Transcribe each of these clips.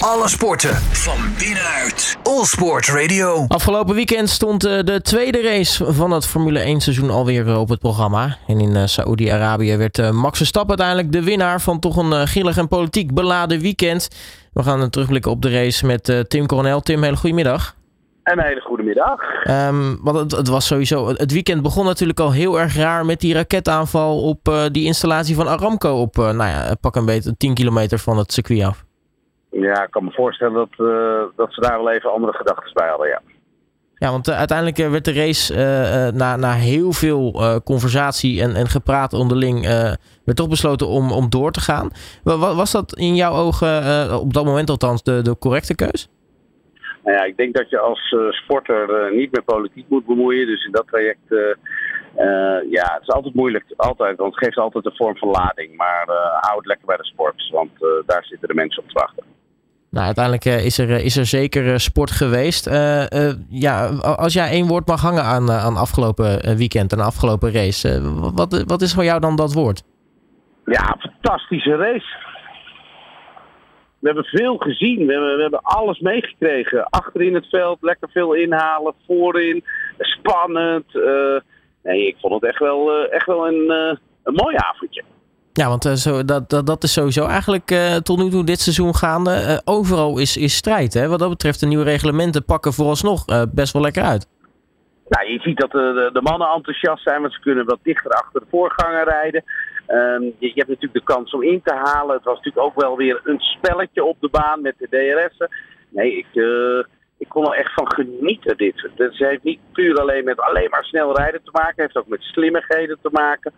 Alle sporten van binnenuit. All Sport Radio. Afgelopen weekend stond eh, de tweede race van het Formule 1 seizoen alweer eh, op het programma. En in uh, Saoedi-Arabië werd Max Verstappen uiteindelijk de winnaar van toch een grillig en politiek beladen weekend. We gaan terugblikken op de race met Tim Coronel. Tim, hele goedemiddag. Een hele goede middag. Um, want het, het, was sowieso. Het weekend begon natuurlijk al heel erg raar met die raketaanval op uh, die installatie van Aramco op, uh, nou ja, pak een beetje 10 kilometer van het circuit af. Ja, ik kan me voorstellen dat, uh, dat ze daar wel even andere gedachten bij hadden, ja. Ja, want uiteindelijk werd de race na, na heel veel conversatie en, en gepraat onderling, werd toch besloten om, om door te gaan. Was, was dat in jouw ogen, op dat moment althans, de, de correcte keus? Nou ja, ik denk dat je als sporter niet met politiek moet bemoeien. Dus in dat traject, ja, het is altijd moeilijk. Altijd, want het geeft altijd een vorm van lading. Maar hou het lekker bij de sport, want daar zitten de mensen op te wachten. Nou, uiteindelijk is, er, is er zeker sport geweest. ja, als jij één woord mag hangen aan, aan afgelopen weekend en afgelopen race, wat, wat is voor jou dan dat woord? Ja, fantastische race we hebben veel gezien. We hebben, we hebben alles meegekregen. Achterin het veld, lekker veel inhalen. Voorin, spannend. Nee, ik vond het echt wel, echt wel een, een mooi avondje. Ja, want zo, dat, dat, is sowieso eigenlijk tot nu toe dit seizoen gaande. overal is, is strijd. Hè? Wat dat betreft, de nieuwe reglementen pakken vooralsnog best wel lekker uit. Nou, je ziet dat de, de mannen enthousiast zijn, want ze kunnen wat dichter achter de voorganger rijden. Um, je, je, hebt natuurlijk de kans om in te halen. Het was natuurlijk ook wel weer een spelletje op de baan met de DRS'en. Nee, ik, ik kon er echt van genieten dit. Het heeft niet puur alleen met alleen maar snel rijden te maken. Het heeft ook met slimmigheden te maken.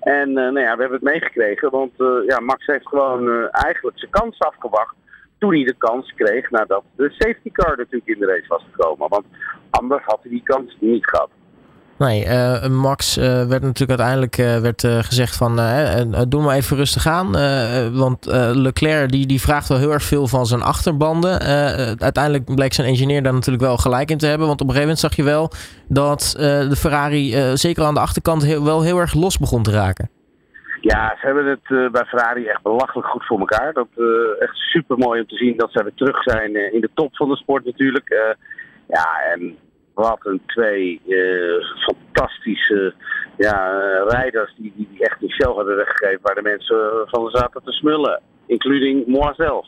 En uh, nou ja, we hebben het meegekregen. Want uh, ja, Max heeft gewoon eigenlijk zijn kans afgewacht. Toen hij de kans kreeg nadat de safety car natuurlijk in de race was gekomen. Want anders had hij die kans niet gehad. Nee, uh, Max uh, werd natuurlijk uiteindelijk uh, werd, gezegd van doe maar even rustig aan. want Leclerc die, die vraagt wel heel erg veel van zijn achterbanden. uiteindelijk bleek zijn engineer daar natuurlijk wel gelijk in te hebben. Want op een gegeven moment zag je wel dat de Ferrari zeker aan de achterkant heel, wel heel erg los begon te raken. Ja, ze hebben het bij Ferrari echt belachelijk goed voor elkaar. Dat echt super mooi om te zien dat ze weer terug zijn in de top van de sport natuurlijk. ja, en wat een twee uh, fantastische ja, rijders die, die, die, echt een show hadden weggegeven waar de mensen van zaten te smullen. Including moi zelf.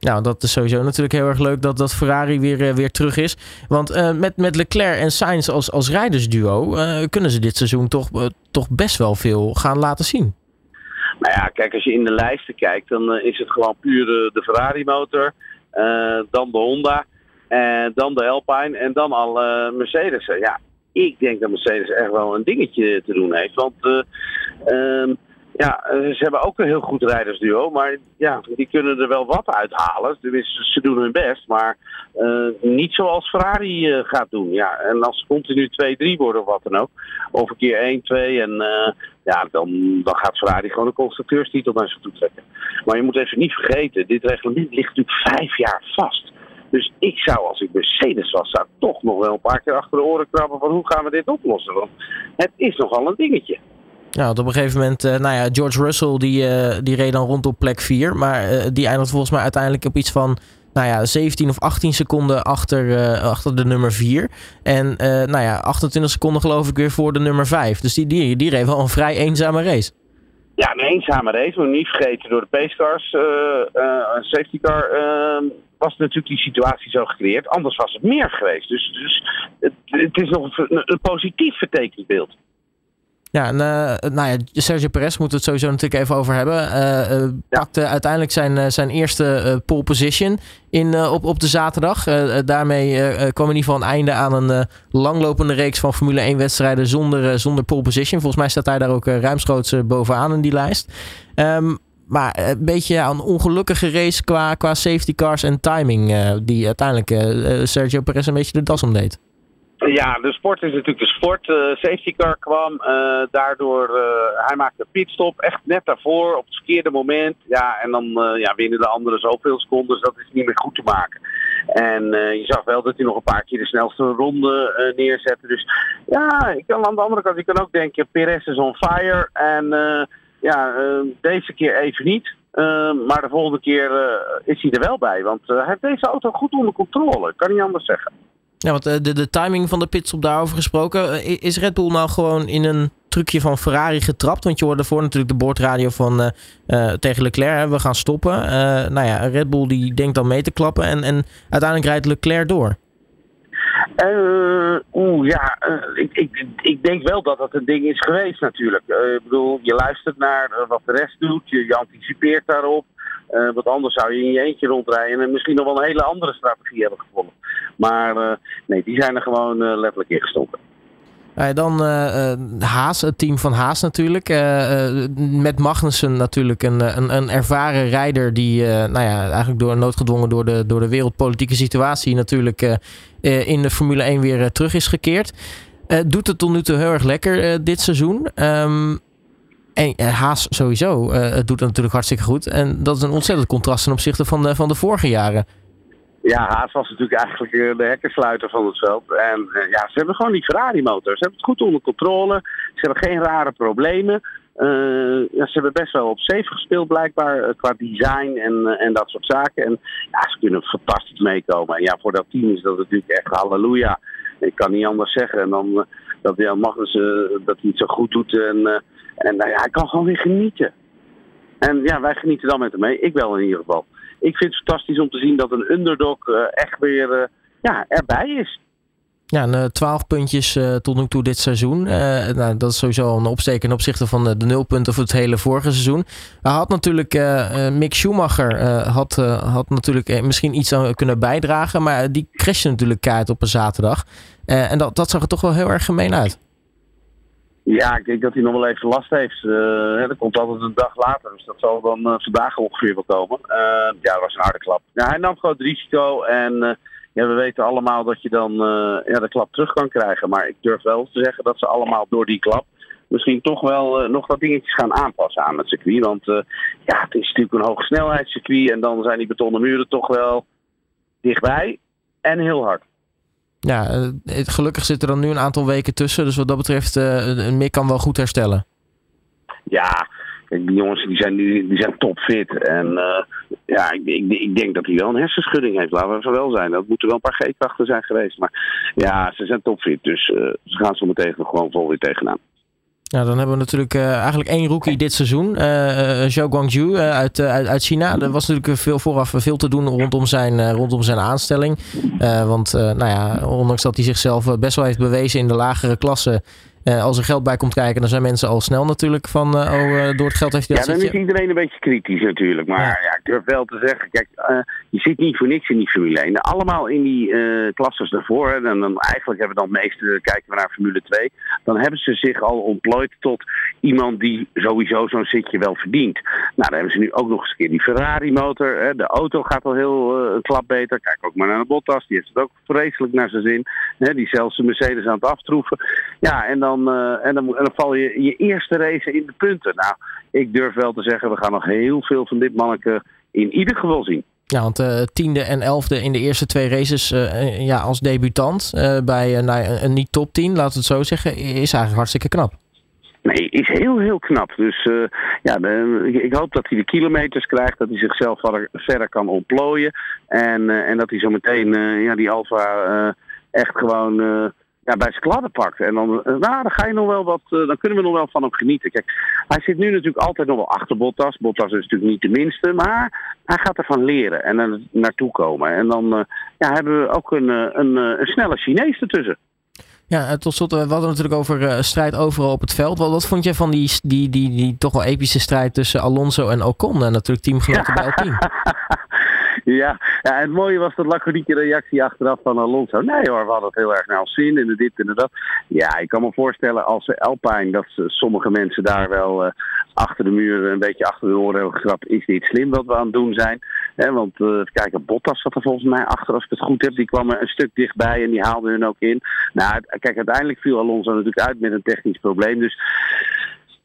Nou, dat is sowieso natuurlijk heel erg leuk dat, dat Ferrari weer, weer terug is. Want uh, met, met Leclerc en Sainz als, als rijdersduo kunnen ze dit seizoen toch, toch best wel veel gaan laten zien. Nou ja, kijk, als je in de lijsten kijkt, dan is het gewoon puur de, de Ferrari motor, dan de Honda. En dan de Alpine en dan al Mercedes. Ja, ik denk dat Mercedes echt wel een dingetje te doen heeft. Want uh, um, ja, ze hebben ook een heel goed rijdersduo. Maar ja, die kunnen er wel wat uithalen. Dus ze doen hun best. Maar niet zoals Ferrari gaat doen. Ja, en als ze continu 2-3 worden of wat dan ook. Of een keer 1-2. En ja, dan, dan gaat Ferrari gewoon een constructeurstitel naar zich toe trekken. Maar je moet even niet vergeten. Dit reglement ligt natuurlijk vijf jaar vast. Dus ik zou, als ik Mercedes was, zou toch nog wel een paar keer achter de oren krabben van hoe gaan we dit oplossen. Want het is nogal een dingetje. Ja, op een gegeven moment, uh, nou ja, George Russell die, uh, die reed dan rond op plek 4. Maar uh, die eindigt volgens mij uiteindelijk op iets van nou ja, 17 of 18 seconden achter, achter de nummer 4. En nou ja, 28 seconden geloof ik weer voor de nummer 5. Dus die, die, die reed wel een vrij eenzame race. Ja, een eenzame race. Niet vergeten door de pacecars, een safety car ehm, was natuurlijk die situatie zo gecreëerd. Anders was het meer geweest. Dus, dus het, het is nog een, een positief vertekend beeld. Ja, en, uh, nou ja, Sergio Perez moet het sowieso natuurlijk even over hebben. Uh, uh, pakte uiteindelijk zijn, zijn eerste pole position in, op, op de zaterdag. daarmee kwam in ieder geval een einde aan een langlopende reeks van Formule 1 wedstrijden zonder, zonder pole position. Volgens mij staat hij daar ook ruimschoots bovenaan in die lijst. Um, maar een beetje een ongelukkige race qua, qua safety cars en timing. Die uiteindelijk Sergio Perez een beetje de das om deed. Ja, de sport is natuurlijk de sport. Uh, safety car kwam, daardoor hij maakte pitstop echt net daarvoor op het verkeerde moment. Ja, en dan ja, winnen de anderen zoveel seconden, dus dat is niet meer goed te maken. En je zag wel dat hij nog een paar keer de snelste ronde neerzette. Dus ja, ik kan aan de andere kant, je kan ook denken, Perez is on fire en ja, uh, deze keer even niet. maar de volgende keer is hij er wel bij. Want hij heeft deze auto goed onder controle. Kan niet anders zeggen. Ja, want de, de timing van de pitstop daarover gesproken. Is Red Bull nou gewoon in een trucje van Ferrari getrapt? Want je hoorde voor natuurlijk de boordradio van tegen Leclerc. we gaan stoppen. nou ja, Red Bull die denkt dan mee te klappen. En, en uiteindelijk rijdt Leclerc door. Oeh, ja, ik, ik, ik denk wel dat dat een ding is geweest natuurlijk. Ik bedoel, je luistert naar wat de rest doet, je, je anticipeert daarop. wat anders zou je in je eentje rondrijden en misschien nog wel een hele andere strategie hebben gevonden. Maar nee, die zijn er gewoon letterlijk ingestoken. Uh, dan uh, Haas, het team van Haas natuurlijk. Met Magnussen natuurlijk een, een, een ervaren rijder die nou ja, eigenlijk door, noodgedwongen door de, door de wereldpolitieke situatie natuurlijk in de Formule 1 weer terug is gekeerd. doet het tot nu toe heel erg lekker dit seizoen. Um, en Haas sowieso doet het natuurlijk hartstikke goed. En dat is een ontzettend contrast ten opzichte van van de vorige jaren. Ja, Haas was natuurlijk eigenlijk eh, de hekkensluiter van het veld. En uh, ja, ze hebben gewoon die Ferrari-motor. Ze hebben het goed onder controle. Ze hebben geen rare problemen. Uh, ja, ze hebben best wel op safe gespeeld blijkbaar qua design en, en dat soort zaken. En ja, ze kunnen fantastisch meekomen. En ja, voor dat team is dat natuurlijk echt halleluja. Ik kan niet anders zeggen. En dan dat Jan Magnussen dat hij het zo goed doet. En, en nou ja, hij kan gewoon weer genieten. En ja, wij genieten dan met hem mee. Ik wel in ieder geval ik vind het fantastisch om te zien dat een underdog eh, echt weer eh, ja, erbij is. Ja, 12 puntjes tot nu toe dit seizoen. Nou, dat is sowieso een opsteken ten opzichte van de, nulpunten voor het hele vorige seizoen. Hij had natuurlijk, Mick Schumacher had, had natuurlijk misschien iets aan kunnen bijdragen. Maar die crashte natuurlijk kaart op een zaterdag. en dat, dat zag er toch wel heel erg gemeen uit. Ja, ik denk dat hij nog wel even last heeft. Uh, dat komt altijd een dag later, dus dat zal dan uh, vandaag ongeveer wel komen. Uh, ja, dat was een harde klap. Ja, hij nam gewoon risico en ja, we weten allemaal dat je dan ja, de klap terug kan krijgen. Maar ik durf wel te zeggen dat ze allemaal door die klap misschien toch wel nog wat dingetjes gaan aanpassen aan het circuit. Want ja, het is natuurlijk een hoogsnelheidscircuit en dan zijn die betonnen muren toch wel dichtbij en heel hard. Ja, eh, gelukkig zit er dan nu een aantal weken tussen. Dus wat dat betreft, uh, Mick kan wel goed herstellen. Ja, die jongens die zijn nu die zijn topfit. En uh, ja, ik, ik, ik, denk dat hij wel een hersenschudding heeft. Laten we zo wel zijn. Dat moeten wel een paar G-krachten zijn geweest. Maar ja, ze zijn topfit. Dus uh, ze gaan zo meteen gewoon vol weer tegenaan. Ja, dan hebben we natuurlijk uh, eigenlijk één rookie dit seizoen. Uh, Zhou Guangzhou uit, uit, China. Er was natuurlijk veel vooraf veel te doen rondom zijn, rondom zijn aanstelling. want nou ja, ondanks dat hij zichzelf best wel heeft bewezen in de lagere klasse... Uh, als er geld bij komt kijken, dan zijn mensen al snel natuurlijk van, uh, oh, uh, door het geld heeft hij dat Ja, dan is iedereen een beetje kritisch natuurlijk. Maar ja. ja ik durf wel te zeggen, kijk, je zit niet voor niks in die Formule 1. Allemaal in die klasses daarvoor. En dan, eigenlijk hebben dan meeste, kijken we naar Formule 2, dan hebben ze zich al ontplooid tot iemand die sowieso zo'n zitje wel verdient. Nou, dan hebben ze nu ook nog eens een keer die Ferrari motor. De auto gaat al heel een klap beter. Kijk ook maar naar de Bottas, die heeft het ook vreselijk naar zijn zin. Die zelfs de Mercedes aan het aftroeven. Ja, en dan eh, en, dan, en dan val je je eerste race in de punten. Nou, ik durf wel te zeggen, we gaan nog heel veel van dit manneke in ieder geval zien. Ja, want uh, tiende en elfde in de eerste twee races uh, ja, als debutant bij nou, een niet top 10, laten we het zo zeggen, is eigenlijk hartstikke knap. Nee, is heel, heel knap. Dus ja, ik hoop dat hij de kilometers krijgt, dat hij zichzelf verder, verder kan ontplooien. En, en dat hij zo meteen ja, die Alfa echt gewoon ja, bij zijn kladden pakt. En dan, eh, nou, dan ga je nog wel wat, eh, dan kunnen we nog wel van hem genieten. Kijk, hij zit nu natuurlijk altijd nog wel achter Bottas. Bottas is natuurlijk niet de minste, maar hij gaat ervan leren en er naartoe komen. En dan uh, ja, hebben we ook een, een, een snelle Chinees ertussen. Ja, tot slot, we hadden natuurlijk over strijd overal op het veld. Wat, wat vond je van die, die, die, die, toch wel epische strijd tussen Alonso en Ocon? En natuurlijk teamgenoten bij Alpine. Ja, ja, het mooie was de laconieke reactie achteraf van Alonso. Nee hoor, we hadden het heel erg naar ons zin in de dit en dat. Ja, ik kan me voorstellen als Alpine dat sommige mensen daar wel uh, achter de muur een beetje achter de oren hebben getrapt. Is niet slim wat we aan het doen zijn? He, want uh, kijken, Bottas zat er volgens mij achter als ik het goed heb. Die kwam er een stuk dichtbij en die haalde hun ook in. Nou, kijk, uiteindelijk viel Alonso natuurlijk uit met een technisch probleem. Dus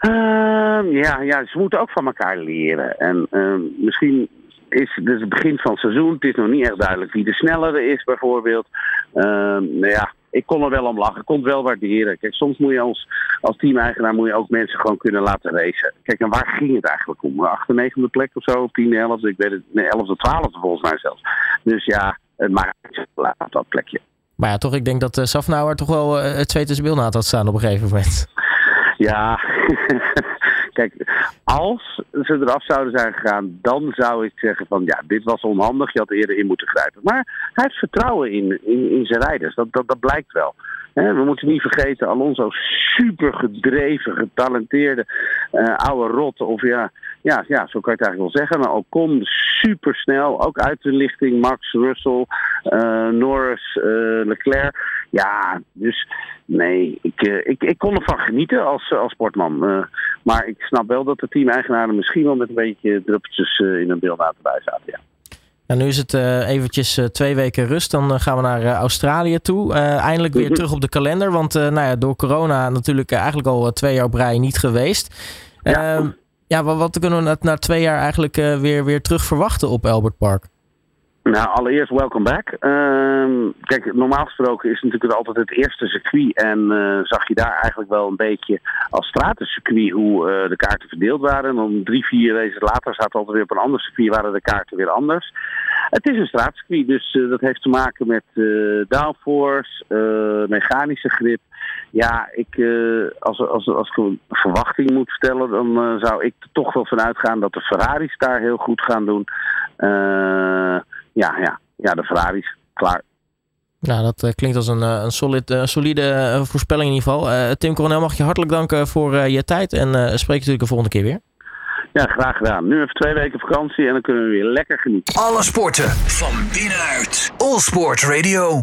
uh, ja, ja, ze moeten ook van elkaar leren. En uh, misschien is dus het begin van het seizoen. Het is nog niet echt duidelijk wie de snellere is, bijvoorbeeld. Uh, nou ja, ik kon er wel om lachen. Ik kon het wel waarderen. Kijk, soms moet je als, als team-eigenaar moet je ook mensen gewoon kunnen laten racen. Kijk, en waar ging het eigenlijk om? Achter negende plek of zo? Tiende, elfde? Ik weet het. Nee, elfde, twaalfde volgens mij zelfs. Dus ja, het maakt op dat plekje. Maar ja, toch, ik denk dat uh, Safnauer toch wel uh, het tweede beeld had staan op een gegeven moment. Ja, kijk, als ze eraf zouden zijn gegaan, dan zou ik zeggen van ja, dit was onhandig, je had eerder in moeten grijpen. Maar hij heeft vertrouwen in, in, zijn rijders, dat, dat, dat blijkt wel. we moeten niet vergeten, Alonso super gedreven, getalenteerde uh, oude rot. Of ja, ja, ja, zo kan je het eigenlijk wel zeggen. Maar Ocon super snel, ook uit de lichting. Max, Russell, uh, Norris, uh, Leclerc. Ja, dus nee, ik, ik, ik kon ervan genieten als, als sportman. maar ik snap wel dat de team-eigenaren misschien wel met een beetje druppeltjes in een beeld erbij zaten, ja. Nou, nu is het eventjes twee weken rust. Dan gaan we naar Australië toe. eindelijk weer terug op de kalender. Want nou ja, door corona natuurlijk eigenlijk al twee jaar op rij niet geweest. Ja, ehm, ja wat, kunnen we na, twee jaar eigenlijk weer, weer terug verwachten op Albert Park? Nou, allereerst welcome back. Uh, kijk, normaal gesproken is natuurlijk altijd het eerste circuit. En uh, zag je daar eigenlijk wel een beetje als stratencircuit hoe uh, de kaarten verdeeld waren. En dan drie, vier races later zaten we altijd weer op een ander circuit, waren de kaarten weer anders. Het is een straatcircuit, dus dat heeft te maken met downforce, mechanische grip. Ja, ik, als, als, als ik een verwachting moet stellen, dan zou ik er toch wel vanuit gaan dat de Ferraris daar heel goed gaan doen. Uh, ja, ja, ja, de Ferraris, klaar. Nou, dat uh, klinkt als een, een solid, uh, solide voorspelling in ieder geval. Tim Coronel, mag je hartelijk danken voor je tijd en spreek natuurlijk de volgende keer weer. Ja, graag gedaan. Nu even twee weken vakantie en dan kunnen we weer lekker genieten. Alle sporten van binnenuit. All Sport Radio.